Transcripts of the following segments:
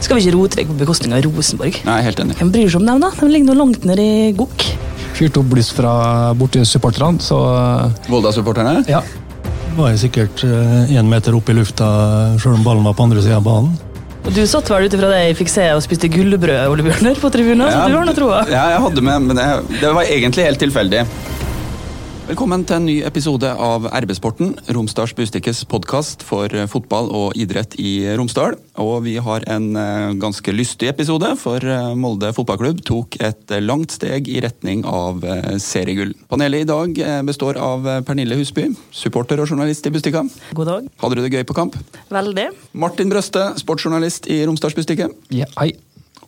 Skal vi ikke rote deg på bekostning av Rosenborg? Nei, helt enig. Hvem bryr seg om dem, da? De ligger nå langt nede i gokk. Fyrt opp bluss fra borti supporterne, så Volda-supporterne? ja. Var jeg sikkert én meter opp i lufta sjøl om ballen var på andre sida av banen. Og Du satt vel ut ifra det jeg fikk se og spiste gullbrød Ole Bjørner, på tribunen, så du har noe troa? Ja, jeg hadde med, men det, det var egentlig helt tilfeldig. Velkommen til en ny episode av RB-sporten, Romsdals Bustikkes podkast for fotball og idrett i Romsdal. Og vi har en eh, ganske lystig episode, for eh, Molde fotballklubb tok et eh, langt steg i retning av eh, seriegull. Panelet i dag eh, består av eh, Pernille Husby, supporter og journalist i Bustikka. God dag. Hadde du det gøy på kamp? Veldig. Martin Brøste, sportsjournalist i Romsdals Bustikke. ja hei.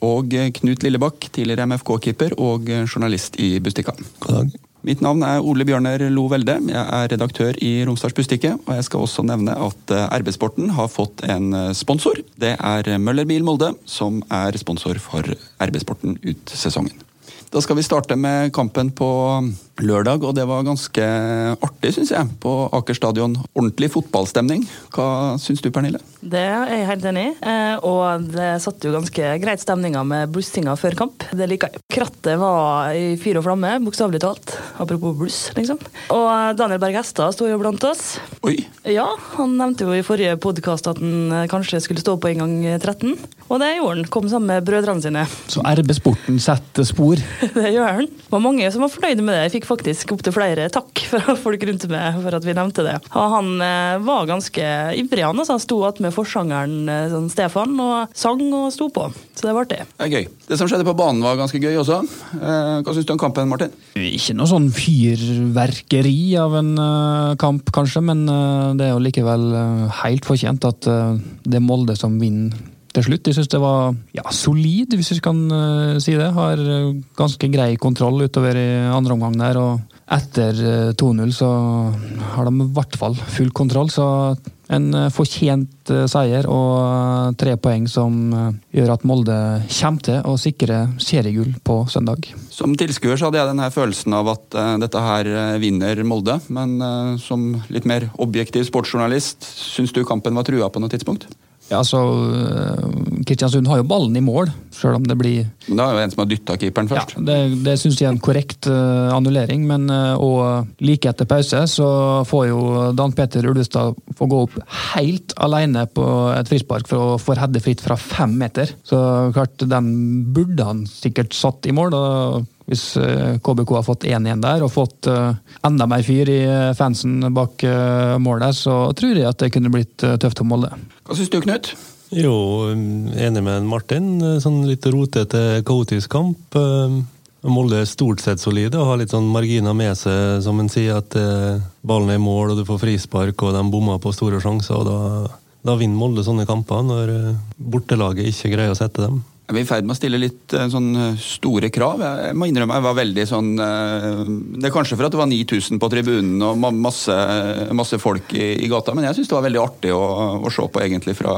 Og eh, Knut Lillebakk, tidligere MFK-keeper og eh, journalist i Bustikka. God dag. Mitt navn er Ole Bjørner Lo Velde. Jeg er redaktør i Romsdals Bustikke. Og jeg skal også nevne at eh, RB-sporten har fått en eh, sponsor. Det er Møller Bil Molde, som er sponsor for RB-sporten ut sesongen. Da skal vi starte med kampen på lørdag, og det var ganske artig, syns jeg. På Aker stadion. Ordentlig fotballstemning. Hva syns du, Pernille? Det er jeg helt enig i. Eh, Og det satte jo ganske greit stemninga med blussinga før kamp. Det liker jeg. Krattet var i fyr og flamme, bokstavelig talt. Apropos bluss, liksom. Og Daniel Berg Hestad sto jo blant oss. Oi! Ja, han nevnte jo i forrige podkast at han eh, kanskje skulle stå på en gang 13. Og det gjorde han. Kom sammen med brødrene sine. Så RB-sporten setter spor. Det gjør han. Det var mange som var fornøyde med det. Jeg fikk faktisk opptil flere takk fra folk rundt meg for at vi nevnte det. Og han eh, var ganske ivrig, han. Altså. Han sto attmed forsangeren eh, sånn Stefan og sang og sto på. Så det var artig. Det er gøy. Det som skjedde på banen var ganske gøy også. Eh, Hva syns du om kampen, Martin? Ikke noe sånn fyrverkeri av en kamp, kanskje, men det er jo likevel helt fortjent at det er Molde som vinner til slutt. Jeg syns det var ja, solid, hvis vi kan uh, si det. Har eh, ganske grei kontroll utover i andre omgang der. og etter uh, 2-0 så har de i hvert fall full kontroll, så en eh, fortjent eh, seier og eh, tre poeng som eh, gjør at Molde kommer til å sikre seriegull på søndag. Som tilskuer så hadde jeg denne følelsen av at eh, dette her eh, vinner Molde. Men eh, som litt mer objektiv sportsjournalist, syns du kampen var trua på noe tidspunkt? Ja, altså, Kristiansund har jo ballen i mål, selv om det blir Men det er jo en som har dytta keeperen Ja, først. det, det syns jeg er en korrekt uh, annullering, men uh, og like etter pause så får jo Dan Peter Ulvestad få gå opp helt alene på et frispark for å få hedde fritt fra fem meter. Så klart, den burde han sikkert satt i mål. da hvis eh, KBK har fått 1-1 der og fått eh, enda mer fyr i eh, fansen bak eh, målet, så tror jeg at det kunne blitt eh, tøft for Molde. Hva syns du, Knut? Jo, enig med Martin. Sånn litt rotete, kaotisk kamp. Eh, Molde er stort sett solide og har litt sånn marginer med seg, som en sier at eh, ballen er i mål og du får frispark og de bommer på store sjanser. og da, da vinner Molde sånne kamper, når eh, bortelaget ikke greier å sette dem. Er vi i ferd med å stille litt eh, sånn eh, store krav? Jeg må innrømme jeg var veldig sånn eh, Det er kanskje for at det var 9000 på tribunen og masse, masse folk i, i gata, men jeg syns det var veldig artig å, å se på egentlig fra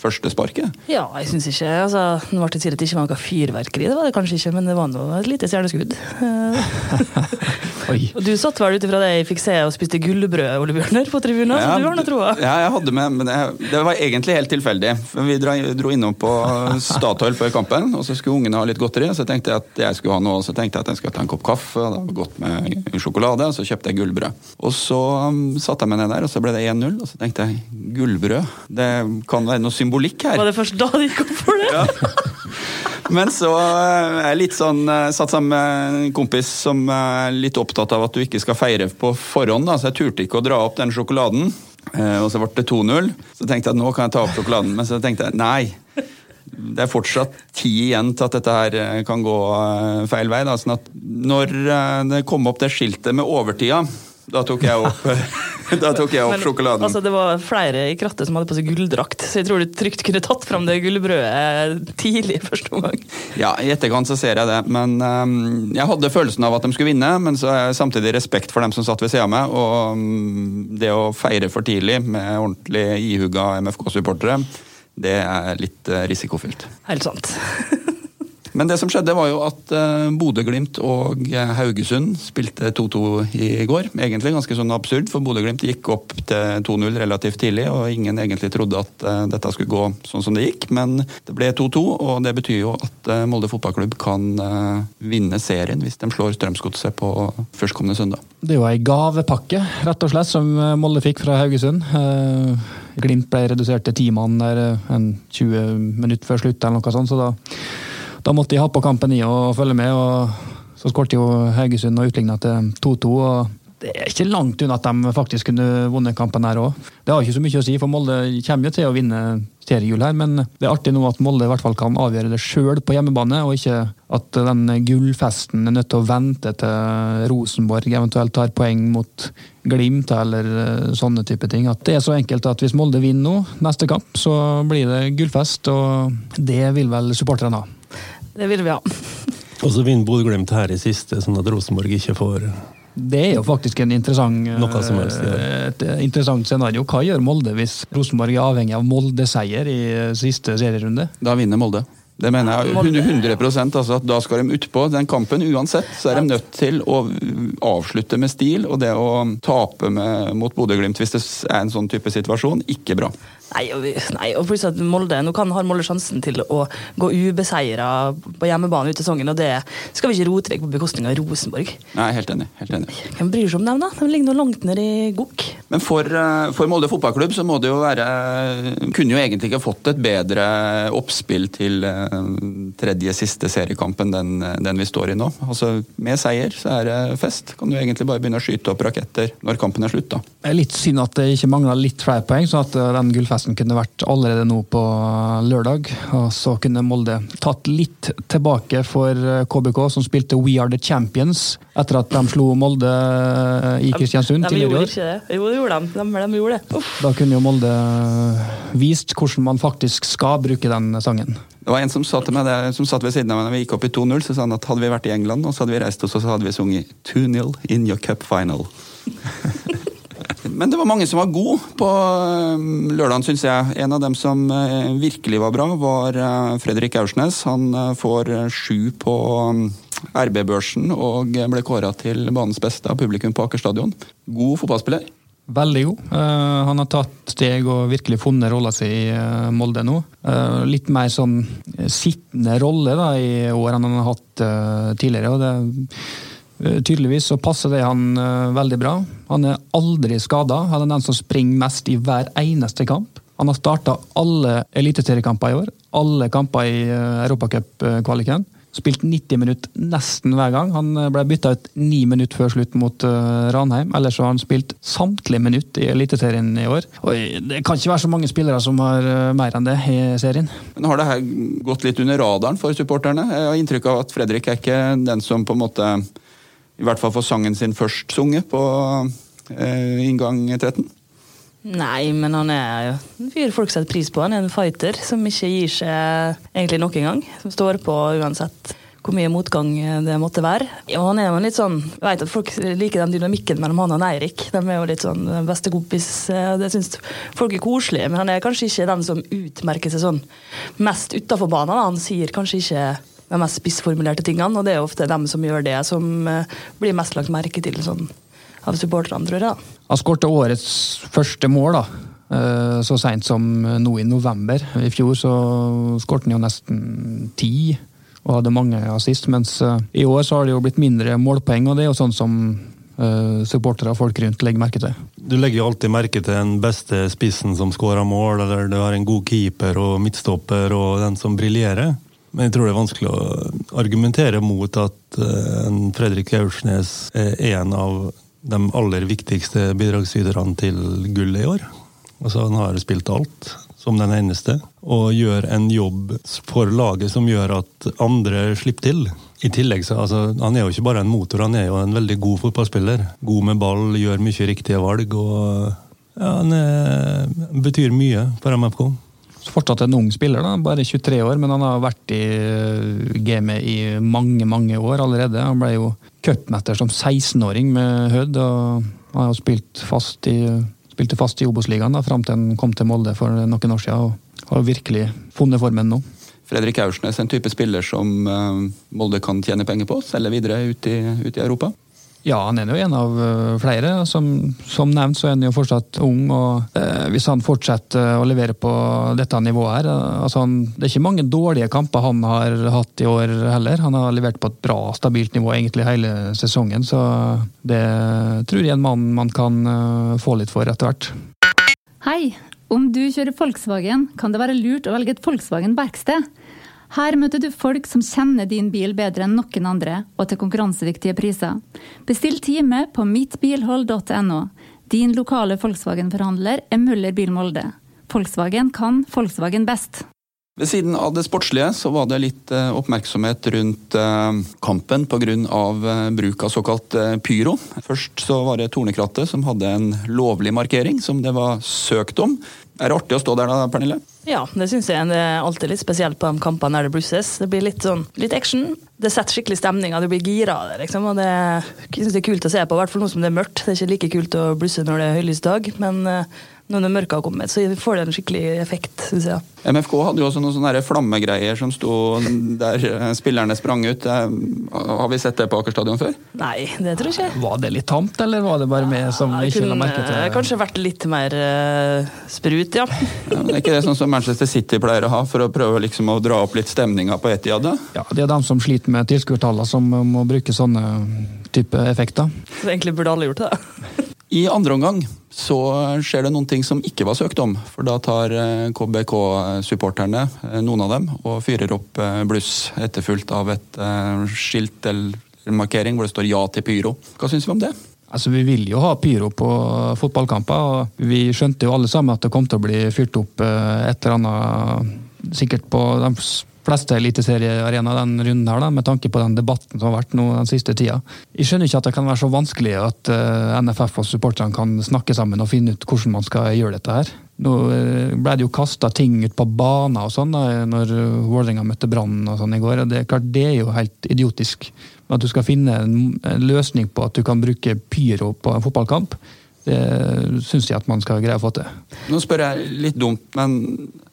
første sparket. Ja, jeg syns ikke altså, Nå ble det til at det ikke var noe fyrverkeri, det var det kanskje ikke, men det var nå et lite stjerneskudd. Oi. Og du satt vel ut ifra det jeg fikk se og spiste gullbrød, Ole Bjørner, på tribunen, så du har nå troa. Ja, jeg hadde med, men jeg, det var egentlig helt tilfeldig. Vi dro innom på Statoil før kampen, og så skulle ungene ha litt godteri. Så tenkte jeg at jeg skulle ha noe, så tenkte jeg at jeg skulle ta en kopp kaffe, og det var godt med sjokolade, og så kjøpte jeg gullbrød. Og så um, satte jeg meg ned der, og så ble det 1-0, og så tenkte jeg gullbrød, det kan være noe symbolikk her. Var det først da det gikk opp for det? Men så eh, er jeg litt sånn eh, satt sammen med en kompis som er litt opptatt av at du ikke skal feire på forhånd, da, så jeg turte ikke å dra opp den sjokoladen. Eh, Og så ble det 2-0. Så tenkte jeg at nå kan jeg ta opp sjokoladen, men så tenkte jeg nei. Det er fortsatt tid igjen til at dette her eh, kan gå eh, feil vei. Da. Sånn at når eh, det kom opp det skiltet med overtida, da tok jeg opp, da tok jeg opp Men, sjokoladen. Altså, det var flere i krattet som hadde på seg gulldrakt, så jeg tror du trygt kunne tatt fram det gullbrødet tidlig i første omgang. Ja, i etterkant så ser jeg det. Men um, jeg hadde følelsen av at de skulle vinne, men så har jeg samtidig respekt for dem som satt ved sida av meg. Og um, det å feire for tidlig med ordentlig ihuga MFK-supportere, det er litt eh, risikofylt. Helt sant. Men det som skjedde, var jo at uh, Bodø-Glimt og Haugesund spilte 2-2 i går. Egentlig ganske sånn absurd, for Bodø-Glimt gikk opp til 2-0 relativt tidlig, og ingen egentlig trodde at dette skulle gå sånn som det gikk. Men det ble 2-2, og det betyr jo at Molde fotballklubb kan vinne serien hvis de slår Strømsgodset på førstkommende søndag. Det er jo ei gavepakke, rett og slett, som Molde fikk fra Haugesund. Glimt ble redusert til ti mann der en 20 minutter før slutt, eller noe sånt, så da da måtte de ha på kampen i og følge med. og Så skåret jo Haugesund og utligna til 2-2. og det er ikke langt unna at de faktisk kunne vunnet kampen her òg. Det har ikke så mye å si, for Molde kommer jo til å vinne seriehjul her, men det er artig nå at Molde i hvert fall kan avgjøre det sjøl på hjemmebane, og ikke at den gullfesten er nødt til å vente til Rosenborg eventuelt tar poeng mot Glimt eller eh, sånne type ting. At det er så enkelt at hvis Molde vinner nå, neste kamp, så blir det gullfest, og det vil vel supporterne ha. Det vil vi ha. Og så vinner Bodø-Glimt her i siste, sånn at Rosenborg ikke får det er jo faktisk en interessant, helst, ja. et interessant scenario. Hva gjør Molde hvis Rosenborg er avhengig av Molde-seier i siste serierunde? Da vinner Molde. Det mener jeg 100% altså at Da skal de utpå den kampen. Uansett så er de nødt til å avslutte med stil. Og det å tape med, mot Bodø-Glimt hvis det er en sånn type situasjon, ikke bra. Nei, og, nei, og plutselig at Molde, Nå kan, har Molde sjansen til å gå ubeseira på hjemmebane ut sesongen, og det skal vi ikke rote vekk på bekostning av Rosenborg. Nei, helt enig. helt enig. Hvem bryr seg om dem, da? De ligger nå langt nede i gokk. Men for, eh, for, Molde fotballklubb så må det jo være Kunne jo egentlig ikke fått et bedre oppspill til eh, tredje siste seriekampen den, den vi står i nå. Altså, Med seier så er det fest. Kan du egentlig bare begynne å skyte opp raketter når kampen er slutt, da. Det er litt synd at det ikke mangler litt flere poeng, sånn at eh, den gullfesten festen kunne vært allerede nå på lørdag. Og så kunne Molde tatt litt tilbake for KBK, som spilte We Are The Champions etter at de slo Molde i Kristiansund tidligere i år. Ikke det. Jo, det gjorde de. de, de gjorde det. Uff. Da kunne jo Molde vist hvordan man faktisk skal bruke den sangen. Det var en som satt, det, som satt ved siden av meg når vi gikk opp i 2-0, så sa han at hadde vi vært i England, og så hadde vi reist oss, og så hadde vi sunget 2-0 in your cup final. Men det var mange som var gode på um, lørdagen, syns jeg. En av dem som uh, virkelig var bra, var uh, Fredrik Aursnes. Han får sju på RB-børsen og ble kåra til banens beste av publikum på Aker stadion. God fotballspiller. Veldig god. Han har tatt steg og virkelig funnet rolla si i Molde nå. Litt mer sånn sittende rolle da, i år enn han har hatt tidligere. og det Eh, tydeligvis så passer det han veldig bra. Han er aldri skada. Han er den som springer mest i hver eneste kamp. Han har starta alle eliteseriekamper i år. Alle kamper i uh, Europacup-kvaliken. Spilt 90 minutter nesten hver gang. Han ble bytta ut ni minutter før slutt mot uh, Ranheim. Ellers har han spilt samtlige minutter i Eliteserien i år. Og det kan ikke være så mange spillere som har mer enn det i serien. Men Har det her gått litt under radaren for supporterne? Jeg har inntrykk av at Fredrik er ikke den som på en måte i hvert fall få sangen sin først sunget på eh, inngang 13? Nei, men han er en fyr folk setter pris på. Han er en fighter som ikke gir seg egentlig nok en gang. Som står på uansett hvor mye motgang det måtte være. Ja, han er jo litt sånn, Jeg vet at folk liker den dynamikken mellom han og Eirik. De er jo litt sånn bestekompis. Det syns folk er koselig, men han er kanskje ikke den som utmerker seg sånn mest utafor banen. Han sier kanskje ikke de mest spissformulerte tingene, og det er ofte dem som gjør det, som eh, blir mest lagt merke til sånn, av supporterne, tror jeg. Han skårte årets første mål, da. Eh, så seint som nå i november. I fjor så skårte han jo nesten ti og hadde mange assist, mens eh, i år så har det jo blitt mindre målpoeng, og det er jo sånn som supportere og folk rundt legger merke til. Du legger jo alltid merke til den beste spissen som skårer mål, eller du har en god keeper og midtstopper og den som briljerer. Men jeg tror det er vanskelig å argumentere mot at eh, en Fredrik Aursnes er en av de aller viktigste bidragsyterne til gullet i år. Altså, han har spilt alt, som den eneste, og gjør en jobb for laget som gjør at andre slipper til. I tillegg så, altså, Han er jo ikke bare en motor, han er jo en veldig god fotballspiller. God med ball, gjør mye riktige valg. og ja, Han er, betyr mye for MFK fortsatt en ung spiller, da, bare 23 år, men han har vært i eh, gamet i mange mange år allerede. Han ble jo cupmester som 16-åring med Hødd, og han har spilt fast i, spilte fast i Obos-ligaen fram til han kom til Molde for noen år siden. og har virkelig funnet formen nå. Fredrik Aursnes en type spiller som Molde kan tjene penger på, selge videre ut i, ut i Europa? Ja, han er jo en av eh, flere. Som, som nevnt så er han jo fortsatt ung. og eh, Hvis han fortsetter å levere på dette nivået her eh, altså han, Det er ikke mange dårlige kamper han har hatt i år heller. Han har levert på et bra, stabilt nivå egentlig hele sesongen. Så det tror jeg er en mann man kan uh, få litt for etter hvert. Hei! Om du kjører Volkswagen, kan det være lurt å velge et Volkswagen-verksted. Her møter du folk som kjenner din bil bedre enn noen andre, og til konkurransedyktige priser. Bestill time på mittbilhold.no. Din lokale Volkswagen-forhandler er Møller Bil Molde. Volkswagen kan Volkswagen best. Ved siden av det sportslige så var det litt eh, oppmerksomhet rundt eh, kampen pga. Eh, bruk av såkalt pyro. Først så var det Tornekrattet som hadde en lovlig markering som det var søkt om. Er det artig å stå der da, Pernille? Ja, det syns jeg. Det er alltid litt spesielt på de kampene der det blusses. Det blir litt sånn, litt action. Det setter skikkelig stemning, du blir gira liksom. Og det synes jeg er kult å se på, i hvert fall nå som det er mørkt. Det er ikke like kult å blusse når det er høylys dag, men når det mørket har kommet, så får det en skikkelig effekt, syns jeg. MFK hadde jo også noen sånne flammegreier som sto der eh, spillerne sprang ut. Eh, har vi sett det på Aker stadion før? Nei, det tror jeg ikke. Var det litt tamt, eller var det bare med som ja, ikke la merke til det? Kanskje vært litt mer uh, sprut, ja. ja det er ikke det sånn som Manchester City pleier å ha, for å prøve liksom å dra opp litt stemninga på Etiad? Ja, det er de som sliter med tilskuertallene, som må bruke sånne type effekter. Så egentlig burde alle gjort det? I andre omgang så skjer det noen ting som ikke var søkt om. For da tar eh, KBK-supporterne, eh, noen av dem, og fyrer opp eh, bluss etterfulgt av et skilt eller markering hvor det står 'ja til pyro'. Hva syns vi om det? Altså, Vi vil jo ha pyro på fotballkamper. og Vi skjønte jo alle sammen at det kom til å bli fyrt opp et eller annet sikkert på de fleste eliteseriearenaer den runden her, da, med tanke på den debatten som har vært nå den siste tida. Jeg skjønner ikke at det kan være så vanskelig at uh, eh, NFF og supporterne kan snakke sammen og finne ut hvordan man skal gjøre dette her. Nå uh, ble det jo kasta ting ut på baner og sånn da, når Vålerenga møtte Brann og sånn i går. og Det er klart det er jo helt idiotisk. Men at du skal finne en løsning på at du kan bruke pyro på en fotballkamp, det syns jeg at man skal greie å få til. Nå spør jeg litt dumt, men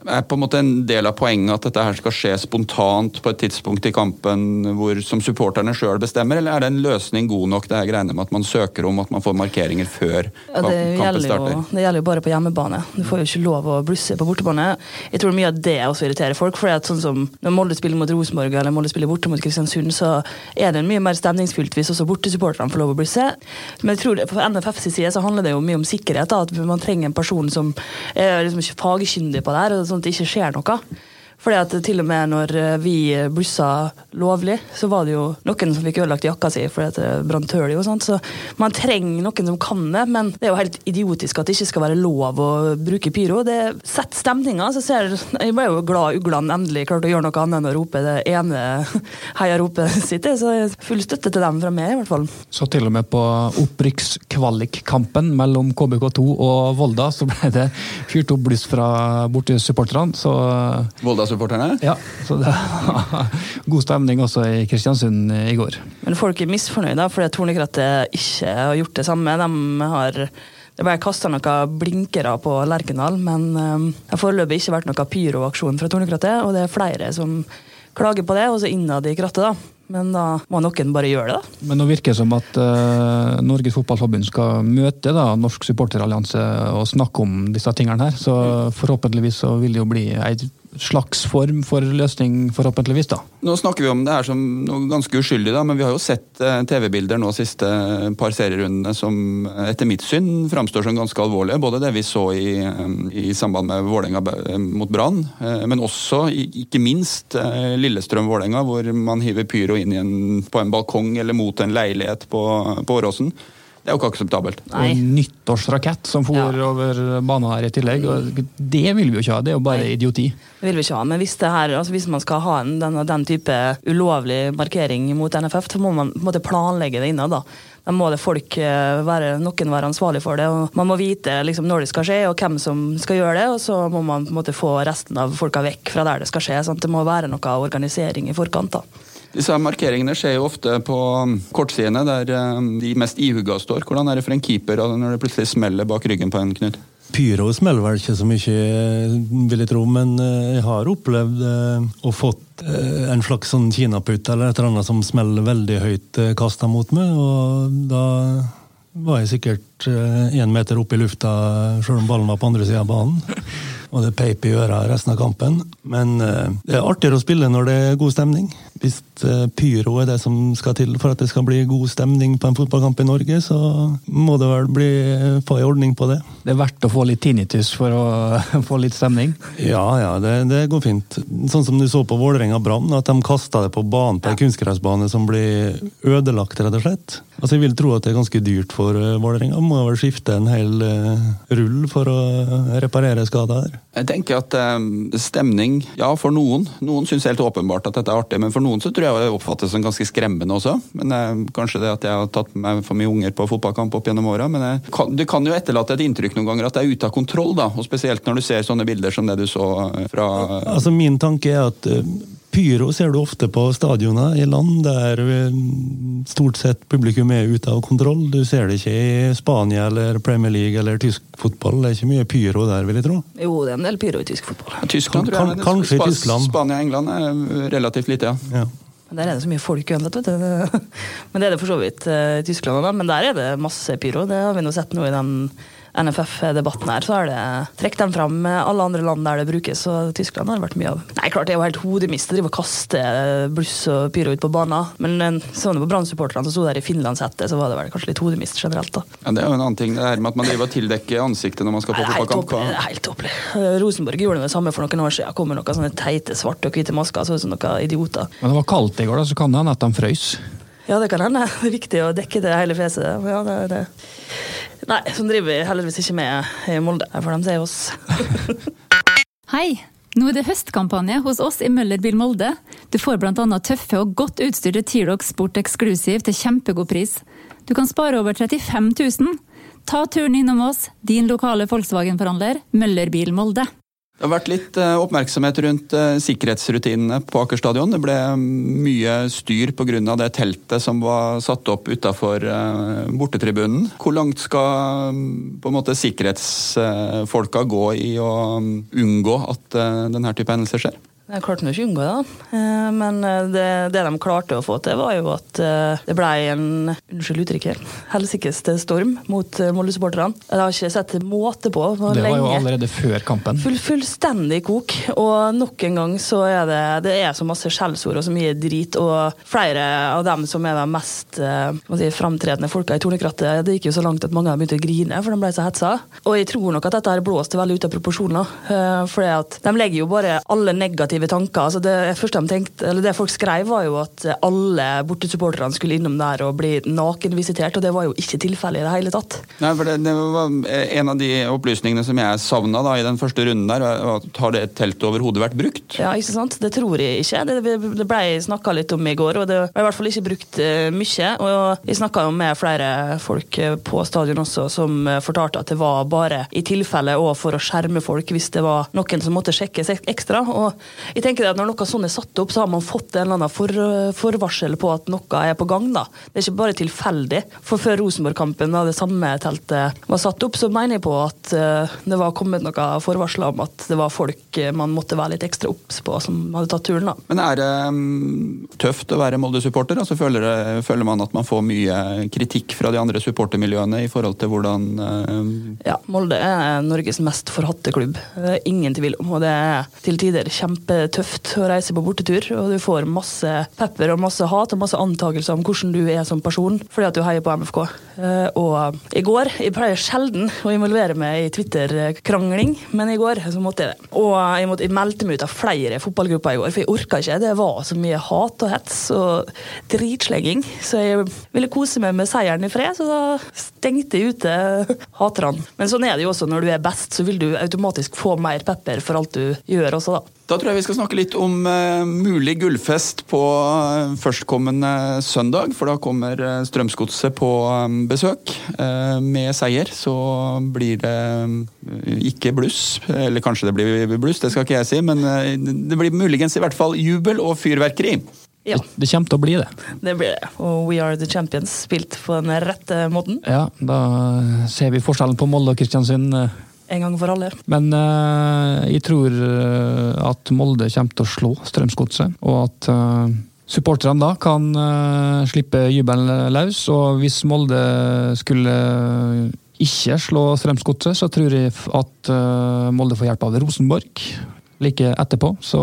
er på en måte en del av poenget at dette her skal skje spontant på et tidspunkt i kampen hvor, som supporterne sjøl bestemmer, eller er det en løsning god nok det her greiene med at man søker om at man får markeringer før ja, kampen starter? Jo, det gjelder jo bare på hjemmebane. Du får jo ikke lov å blusse på bortebane. Jeg tror mye av det også irriterer folk. for sånn som Når Molde spiller mot Rosenborg eller Molde spiller borte mot Kristiansund, så er det mye mer stemningsfullt hvis også bortesupporterne får lov å blusse. Men jeg tror det, på NFFs side så handler det jo mye om sikkerhet. Da, at man trenger en person som er liksom ikke fagkyndig på det her. Sånn at det ikke skjer noe. Fordi at til og med når eh, vi blussa lovlig, så var det jo noen som fikk ødelagt jakka si fordi det brant hull i. og sånt. Så man trenger noen som kan det, men det er jo helt idiotisk at det ikke skal være lov å bruke pyro. Det setter stemninga. Så ser, jeg ble jo glad uglene endelig klarte å gjøre noe annet enn å rope det ene heiaropet sitt. Så full støtte til dem fra meg, i hvert fall. Så til og med på opprykkskvalikkampen mellom KBK2 og Volda, så ble det fyrt opp bluss fra bortesupporterne. Så Volda supporterne Ja, så det var god stemning også i Kristiansund i går. Men folk er misfornøyde fordi Tornekrattet ikke har gjort det samme. De har det ble kasta noen blinkere på Lerkendal, men um, det har foreløpig ikke vært noen pyroaksjon fra Tornekrattet, og det er flere som klager på det, også innad i krattet. da. Men da må noen bare gjøre det. da. Men nå virker det som at uh, Norges Fotballforbund skal møte da, Norsk Supporterallianse og snakke om disse tingene her. Så forhåpentligvis så vil det jo bli ei slags form for løsning, forhåpentligvis. da. Nå snakker vi om det her som noe ganske uskyldig, da, men vi har jo sett eh, TV-bilder nå siste par serierundene som etter mitt syn framstår som ganske alvorlige. Både det vi så i, eh, i samband med Vålerenga eh, mot Brann, men også, ikke minst, Lillestrøm-Vålerenga, hvor man hiver pyro inn en, på en balkong eller mot en leilighet på, på Åråsen. Det er jo ikke akseptabelt. Nei. Og nyttårsrakett som for ja. over banen her i tillegg. og Det vil vi jo ikke ha, det er jo bare Nei. idioti. Det vil vi ikke ha, men hvis, her, altså hvis man skal ha en, den, den, type ulovlig markering mot NFF, så må man måte, planlegge det innad. da. Da må det folk eh, være, noen være ansvarlig for det. og Man må vite liksom, når det skal skje og hvem som skal gjøre det. Og så må man måte, få resten av folka vekk fra der det skal skje. Sant? Det må være noe organisering i forkant. da. Disse markeringene skjer jo ofte på um, kortsidene, der um, de mest ihuga står. Hvordan er det for en keeper når det plutselig smeller bak ryggen på en, Knut? Pyro smeller vel ikke så mye, vil jeg tro, men eh, jeg har opplevd eh, å fått eh, en slags sånn kinaputt eller et eller annet som smeller veldig høyt kasta mot meg, og da var jeg sikkert én meter opp i lufta sjøl om ballen var på andre sida av banen. Og det peip i øra resten av kampen. Men det er artigere å spille når det er god stemning. Hvis eh, pyro er det som skal til for at det skal bli god stemning på en fotballkamp i Norge, så må det vel bli få en ordning på det. Det er verdt å få litt tinnitus for å få litt stemning? Ja, ja, det, det går fint. Sånn som du så på Vålerenga Brann, at de kasta det på banen på en kunstgressbane som blir ødelagt, rett og slett. Altså, Jeg vil tro at det er ganske dyrt for uh, Vålerenga. Må vel skifte en hel uh, rull for å reparere skader. Jeg tenker at um, stemning, ja for noen. Noen syns helt åpenbart at dette er artig, men for noen så tror jeg det oppfattes som ganske skremmende også. Men eh, Kanskje det at jeg har tatt med for mye unger på fotballkamp opp gjennom åra. Men jeg, kan, det kan jo etterlate et inntrykk noen ganger at det er ute av kontroll. da, og Spesielt når du ser sånne bilder som det du så eh, fra Altså Min tanke er at uh Pyro ser du ofte på stadioner i land der eh, stort sett publikum er ute av kontroll. Du ser det ikke i Spania eller Premier League eller tysk fotball. Det er ikke mye pyro der, vil jeg tro. Jo, det er en del pyro i tysk fotball. Tyskland, tror jeg. Kan, kanskje i Tyskland. Spania og England er relativt lite, ja. ja. Der er det så mye folk uansett, vet du. Men det er det for så vidt eh, i Tyskland òg, men der er det masse pyro. Det har vi nå sett nå i den NFF-debatten her, så har det trukket dem fram med alle andre land der det brukes, og Tyskland har det vært mye av. Nei, klart det er jo helt hodemist å drive og kaste bluss og pyro ut på banen, men sånn på Brann-supporterne som sto der i finlandshette, så var det vel kanskje litt hodemist generelt, da. Ja, Det er jo en annen ting, det her med at man driver og tildekker ansiktet når man skal på fotballkamp. Det er helt tåpelig. Rosenborg gjorde det samme for noen år siden. Kom med noen sånne teite svarte og hvite masker, så ut som noen idioter. Men det var kaldt i går, da, så kan det hende at de frøys? Ja, det kan hende. Det er viktig å dekke det hele fjeset. Ja, det, det. Nei, sånn driver vi heldigvis ikke med i Molde, for de ser oss. Hei! Nå er det høstkampanje hos oss i Møller Bil Molde. Du får bl.a. tøffe og godt utstyrte T-Rock Sport Exclusive til kjempegod pris. Du kan spare over 35 000. Ta turen innom oss, din lokale Volkswagen-forhandler, Møller Bil Molde. Det har vært litt eh, oppmerksomhet rundt eh, sikkerhetsrutinene på Aker stadion. Det ble mye styr pga. det teltet som var satt opp utafor eh, bortetribunen. Hvor langt skal mm, måte sikkerhetsfolka gå i å mm, unngå at denne type hendelser skjer? Jeg klarte ikke å unngå det, eh, men eh, det, det, de klarte å få til, var jo at eh, det ble en unnskyld uttrykket, helsikes storm mot Molde-supporterne. Jeg har ikke sett måte på for det lenge. Det var jo allerede før kampen. Full, fullstendig kok. Og nok en gang så er det, det er så masse skjellsord og så mye drit. Og flere av dem som er de mest si, framtredende folka i tornekrattet, det gikk jo så langt at mange av dem begynte å grine, for de ble så hetsa. Og jeg tror nok at dette her blåste veldig ut av proporsjoner. For de legger jo bare alle negative negative tanker. Altså det, første de tenkte, eller det folk skrev, var jo at alle bortesupporterne skulle innom der og bli nakenvisitert, og det var jo ikke tilfellet i det hele tatt. Nei, for det, det, var En av de opplysningene som jeg savna i den første runden der, har det teltet overhodet vært brukt? Ja, ikke sant. Det tror jeg ikke. Det, det ble snakka litt om i går, og det var i hvert fall ikke brukt uh, mye. Og jeg snakka med flere folk eh, på stadion også som uh, fortalte at det var bare i tilfelle og for å skjerme folk hvis det var noen som måtte sjekkes ekstra. Og jeg tenker at Når noe sånn er satt opp, så har man fått en eller annen for, forvarsel på at noe er på gang. da. Det er ikke bare tilfeldig. For Før Rosenborg-kampen, da det samme teltet var satt opp, så mener jeg på at uh, det var kommet noen forvarsler om at det var folk eh, man måtte være litt ekstra obs på, som hadde tatt turen. da. Men er det um, tøft å være Molde-supporter? Altså, føler, føler, man at man får mye kritikk fra de andre supportermiljøene i forhold til hvordan uh... Ja, Molde er Norges mest forhatte klubb. Ingen tvil om. Og det er til tider kjempe kjempetøft å reise på bortetur. Og du får masse pepper og masse hat og masse antakelser om hvordan du er som person fordi at du heier på MFK. Eh, og i går Jeg pleier sjelden å involvere meg i Twitter-krangling, men i går så måtte jeg det. Og jeg, måtte, jeg meldte meg ut av flere fotballgrupper i går, for jeg orka ikke. Det var så mye hat og hets og dritslegging. Så jeg ville kose meg med seieren i fred, så da stengte jeg ute haterne. Men sånn er det jo også når du er best, så vil du automatisk få mer pepper for alt du gjør også, da. Da tror jeg vi skal snakke litt om uh, mulig gullfest på uh, førstkommende søndag. For da kommer uh, Strømsgodset på um, besøk. med seier så blir det ikke bluss. Eller kanskje det blir bluss, det skal ikke jeg si. Men det blir muligens i hvert fall jubel og fyrverkeri. Ja. Det, det, kommer til å bli det. Det blir det. Og We Are The Champions spilt på den rette måten. Ja, da ser vi forskjellen på Molde og Kristiansund en gang for alle. Men uh, jeg tror eh, at Molde kommer til å slå Strømsgodset, og at uh, supporterne da kan uh, slippe jubelen løs. Og hvis Molde skulle ikke slå Strømsgodset, så tror jeg at Molde får hjelp av Rosenborg like etterpå. Så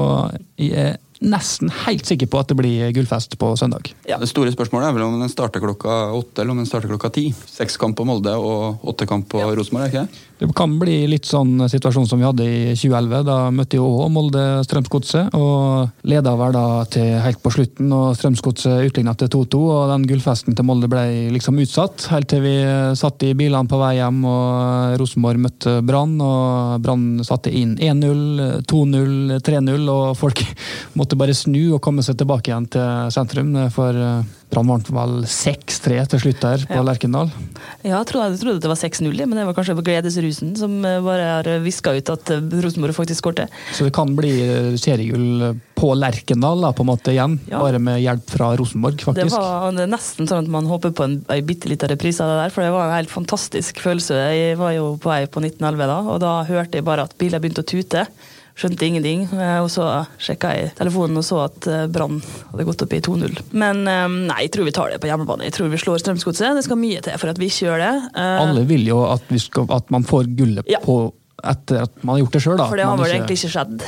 jeg er nesten helt sikker på at det blir gullfest på søndag. Ja. Det store spørsmålet er vel om den starter klokka åtte eller om den starter klokka ti. Sekskamp på Molde og åttekamp på Rosenborg, er ikke det? Det kan bli litt sånn situasjon som vi hadde i 2011. Da møtte jo òg Molde Strømsgodset, og leda vel da til helt på slutten. og Strømsgodset utligna til 2-2, og den gullfesten til Molde ble liksom utsatt. Helt til vi satt i bilene på vei hjem, og Rosenborg møtte Brann. og Brann satte inn 1-0, 2-0, 3-0, og folk måtte bare snu og komme seg tilbake igjen til sentrum. For eh, Brann vant vel 6-3 til slutt der på Ja. Lerkendal. Ja, jeg trodde, jeg trodde det var 6-0, men det var kanskje gledesrusen som eh, bare har viska ut at eh, Rosenborg faktisk skårte. Så det kan bli eh, seriegull på Lerkendal da, på en måte igjen, Ja. bare med hjelp fra Rosenborg, faktisk. det var nesten sånn at man håper på en, en bitte liten reprise av det der, for det var en helt fantastisk følelse. Jeg var jo på vei på 1911 da, og da hørte jeg bare at biler begynte å tute. Skjønte ingenting, eh, og så sjekka jeg telefonen og så at eh, Brann hadde gått opp i 2-0. Men eh, nei, jeg tror vi tar det på hjemmebane. Jeg tror vi slår Strømsgodset. Det skal mye til for at vi ikke gjør det. Alle vil jo at, vi skal, at man får gullet Ja. på etter at man har gjort det sjøl, da. For det har vel ikke... egentlig ikke skjedd.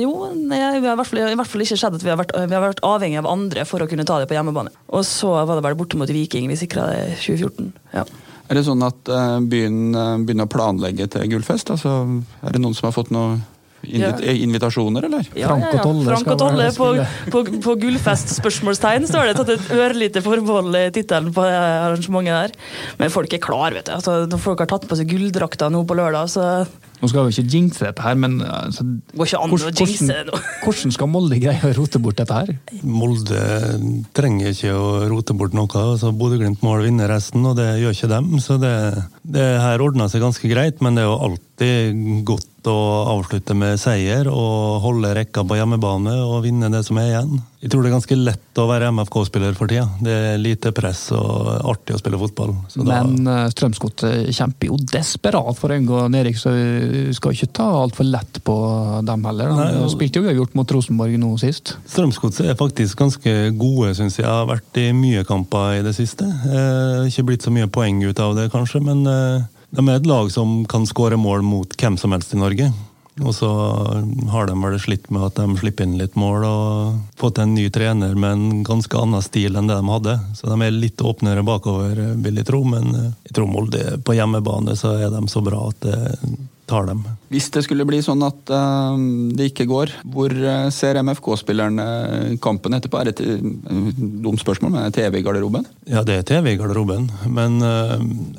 Jo, nei, vi har i hvert, fall, i hvert fall ikke skjedd at vi har, vært, vi har vært avhengig av andre for å kunne ta det på hjemmebane. Og så var det vel borte mot Viking vi sikra det i 2014. Ja. Er det sånn at byen begynner å planlegge til gullfest? Altså, er det noen som har fått noen invit Ja. invitasjoner, eller? Frank og Tolle Frank og Tolle på, på, på gullfest spørsmålstegn står det tatt et ørlite forbehold i tittelen på det arrangementet der. Men folk er klar, vet du. Altså, når folk har tatt på seg gulldrakter nå på lørdag, så Nå skal vi ikke jinxe dette her, men altså, går ikke an å hvordan- jinxe hvordan- nå? Hvordan skal Molde greie å rote bort dette her? Molde trenger ikke å rote bort noe. altså Bodø-Glimt må vinne resten, og det gjør ikke dem. Så det, det her ordna seg ganske greit, men det er jo alltid godt å avslutte med seier og holde rekka på hjemmebane og vinne det som er igjen. Jeg tror det er ganske lett å være MFK-spiller for tida. Det er lite press og artig å spille fotball. Så da- Men uh, Strømsgodset kjemper jo desperat for å unngå nedrykk, så vi skal ikke ta altfor lett på dem heller. De Nei, og- spilte jo uavgjort mot Rosenborg nå sist. Strømsgodset er faktisk ganske gode, syns jeg. Har vært i mye kamper i det siste. Eh, ikke blitt så mye poeng ut av det, kanskje, men eh, de er et lag som kan skåre mål mot hvem som helst i Norge. Og så har de vel slitt med at de slipper inn litt mål og fått en ny trener med en ganske annen stil enn det de hadde. Så de er litt åpnere bakover, vil jeg tro, men eh, jeg tror Molde på hjemmebane så er de så bra at det tar dem. Hvis det skulle bli sånn at uh, det ikke går, hvor eh, ser MFK-spillerne kampen etterpå? Er det et eh, dumt spørsmål, men er det TV i garderoben? Ja, det er TV i garderoben, men uh,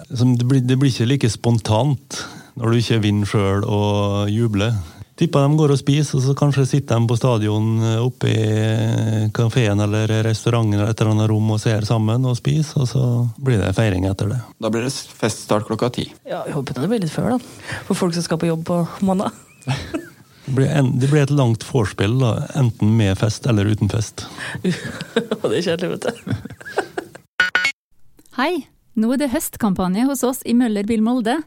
det, blir, det blir ikke like spontant når du ikke vinner sjøl og jubler. Tipper de går og spiser, og så kanskje sitter de på stadion eh, oppe i kafeen eller restauranten eller et eller annet rom og ser sammen og spiser, og så blir det feiring etter det. Da blir det feststart klokka ti. Ja, jeg håper det blir litt før, da. For folk som skal på jobb på mandag. Det blir, en, det blir et langt vorspiel, da, enten med fest eller uten fest. Og det er kjedelig, vet du. Hei! Nå er det høstkampanje hos oss i Møller Bil Molde.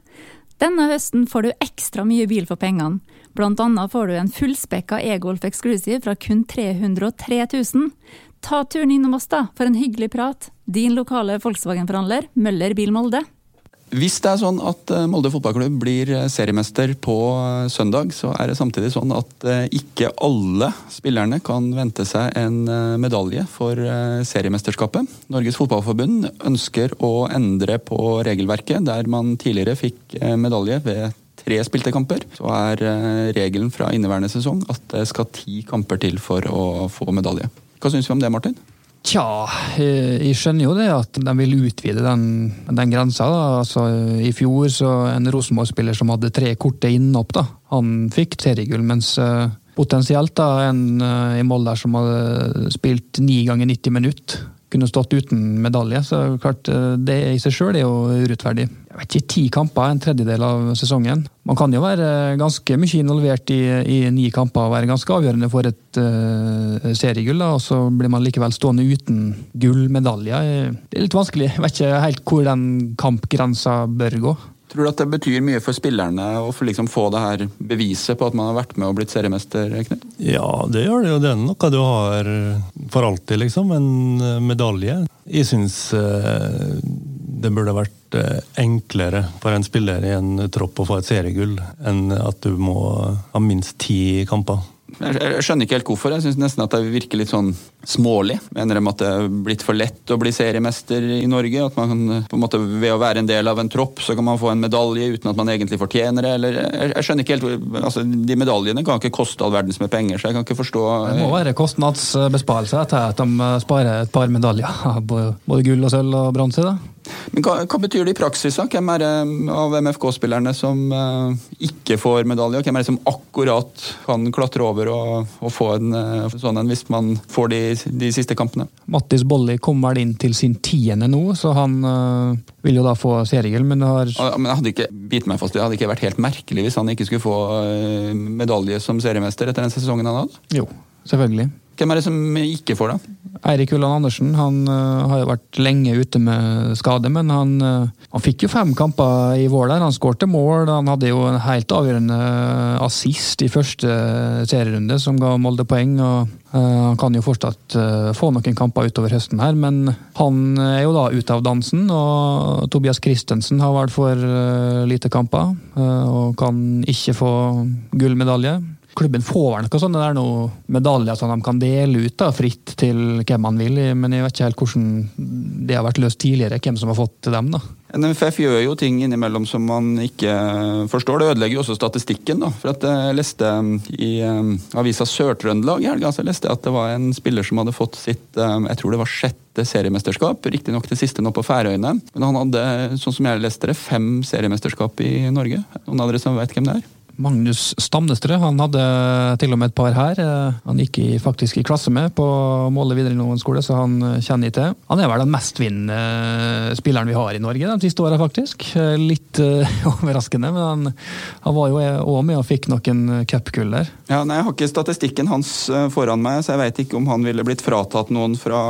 Denne høsten får du ekstra mye bil for pengene. Blant annet får du en fullspekka e-Golf Exclusive fra kun 303 000. Ta turen innom oss da, for en hyggelig prat. Din lokale Volkswagen-forhandler, Møller Bil Molde. Hvis det er sånn at eh, Molde fotballklubb blir eh, seriemester på eh, søndag, så er det samtidig sånn at ikke alle spillerne kan vente seg en medalje for seriemesterskapet. Norges Fotballforbund ønsker å endre på regelverket, der man tidligere fikk medalje ved tre spilte kamper. Så er eh, regelen fra inneværende sesong at det skal ti kamper til for å få medalje. Hva syns vi om det, Martin? Tja, eh, jeg skjønner jo det at de vil utvide den, den grensa. Da. Altså, I fjor så en Rosenborg-spiller som hadde tre korte innhopp, da. han fikk seriegull. Mens eh, potensielt da, en eh, i Molde som hadde spilt ni ganger 90 minutter, kunne stått uten medalje. Så klart, det i seg sjøl er jo urettferdig. Jeg vet ikke, Ti kamper, en tredjedel av sesongen. Man kan jo være ganske mye involvert i, i ni kamper og være ganske avgjørende for et uh, seriegull, da, og så blir man likevel stående uten gullmedaljer. Det er litt vanskelig. Jeg vet ikke helt hvor den kampgrensa bør gå. Tror du at det betyr mye for spillerne å få, liksom, få det her beviset på at man har vært med og blitt seriemester? Knut? Ja, det gjør det jo. Det er noe du har for alltid, liksom. En eh, medalje. Jeg syns eh, det burde vært eh, enklere for en spiller i en tropp å få et seriegull enn at du må ha minst ti kamper. Jeg, skjønner ikke helt hvorfor. Jeg syns nesten at det virker litt sånn smålig. Mener de at det er blitt for lett å bli seriemester i Norge? At man på en måte Ved å være en del av en tropp, så kan man få en medalje uten at man egentlig fortjener det? Eller, jeg, skjønner ikke helt altså, De medaljene kan ikke koste all verdens med penger, så jeg kan ikke forstå Det må være kostnadsbesparelse etter at de sparer et par medaljer. Både gull og sølv og bronse. Men hva, hva, betyr det i praksis? Hvem er det av MFK-spillerne som uh, ikke får medalje? Og Hvem er det som akkurat kan klatre over og, og få en uh, sånn en hvis man får de, de siste kampene? Mattis Bolli kommer inn til sin tiende nå, så han uh, vil jo da få seriegull, men det har ja, Men jeg hadde ikke bitt meg fast, det hadde ikke vært helt merkelig hvis han ikke skulle få medalje som seriemester etter den sesongen han hadde? Jo, selvfølgelig. Hvem er det som ikke får det? Eirik Ulland Andersen han uh, har jo vært lenge ute med skade, men han, uh, han fikk jo fem kamper i vår der. Han skårte mål. Han hadde jo en helt avgjørende assist i første serierunde som ga Molde poeng. og Han kan jo fortsatt få noen kamper utover høsten her, men han er jo da ute av dansen. Og Tobias Christensen har vært for lite kamper og kan ikke få gullmedalje klubben får vel noen sånne der noe medaljer som de kan dele ut da, fritt til hvem man vil, men jeg vet ikke helt hvordan det har vært løst tidligere, hvem som har fått til dem. da. NFF gjør jo ting innimellom som man ikke forstår. Det ødelegger jo også statistikken. da. For at Jeg leste i um, avisa Sør-Trøndelag i helga at det var en spiller som hadde fått sitt jeg tror det var sjette seriemesterskap. Riktignok det siste nå på Færøyene. Men han hadde sånn som jeg leste det, fem seriemesterskap i Norge. Noen av dere som vet hvem det er? Magnus Stamnestrø han hadde til og med et par her. Han gikk faktisk i klasse med på Måle videregående skole, så han kjenner jeg til. Han er vel den mestvinnende spilleren vi har i Norge de siste åra, faktisk. Litt uh, overraskende, men han, han var jo òg med og fikk noen cupgull der. Ja, nei, Jeg har ikke statistikken hans eh, foran meg, så jeg vet ikke om han ville blitt fratatt noen fra,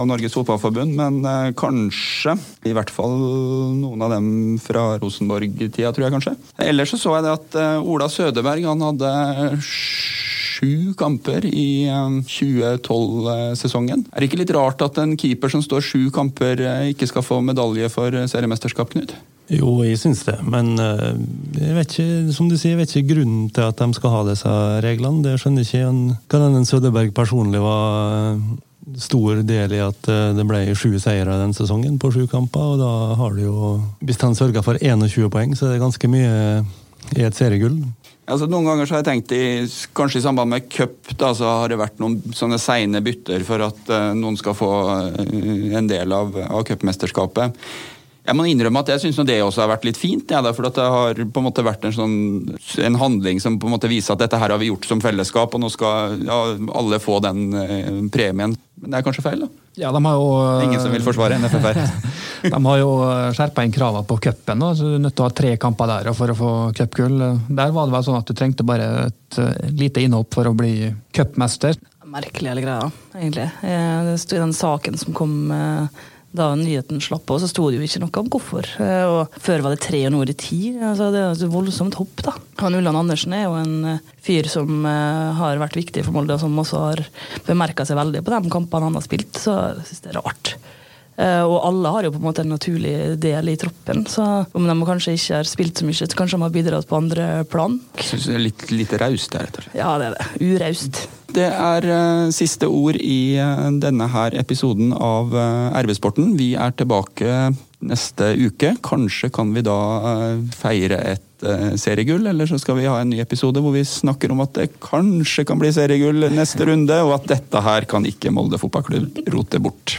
av Norges Fotballforbund, men eh, kanskje. I hvert fall noen av dem fra Rosenborg-tida, tror jeg kanskje. Ellers så så jeg det at eh, Ola Sødeberg han hadde sju kamper i 2012-sesongen. Er det ikke litt rart at en keeper som står sju kamper, eh, ikke skal få medalje for seriemesterskap, Knut? Jo, jeg syns det, men eh, jeg vet ikke som du sier, jeg vet ikke grunnen til at de skal ha disse reglene. Det skjønner ikke Kan hende Sødeberg personlig var eh, stor del i at det ble sju seire den sesongen på sju kamper. og da har du jo, Hvis han sørger for 21 poeng, så er det ganske mye i et seriegull? Altså, noen ganger så har jeg tenkt i, kanskje i samband med cup da, så har det vært noen sånne seine bytter for at uh, noen skal få uh, en del av, av cupmesterskapet. Jeg må innrømme at jeg syns det også har vært litt fint. Ja, for det har på en måte vært en, sånn, en handling som på en måte viser at dette her har vi gjort som fellesskap, og nå skal ja, alle få den eh, premien. Men det er kanskje feil, da? Ja, de har jo... Ingen som vil forsvare NFF her. de har jo skjerpa inn kravene på cupen. Du er nødt til å ha tre kamper der for å få cupgull. Der var det vel sånn at du trengte bare et lite innhopp for å bli cupmester. Merkelig hele greia, egentlig. Det sto i den saken som kom da nyheten slapp på, så sto det jo ikke noe om hvorfor. Eh, og før var det tre og nå er det ti. Altså, det er et voldsomt hopp, da. Han Ulland Andersen er jo en eh, fyr som uh, har vært viktig for Molde, og som også har bemerka seg veldig på de kampene han har spilt, så jeg syns det er rart. Uh, og alle har jo på en måte en naturlig del i troppen, så om de kanskje ikke har spilt så mye, så kanskje de har bidratt på andre plan. Syns det er litt, litt raust, rett og slett. Ja, det er det. Uraust. Det er uh, siste ord i uh, denne her episoden av uh, RB-sporten. Vi er tilbake neste uke. Kanskje kan vi da feire et seriegull, eller så skal vi ha en ny episode hvor vi snakker om at det kanskje kan bli seriegull neste runde, og at dette her kan ikke Molde fotballklubb rote bort.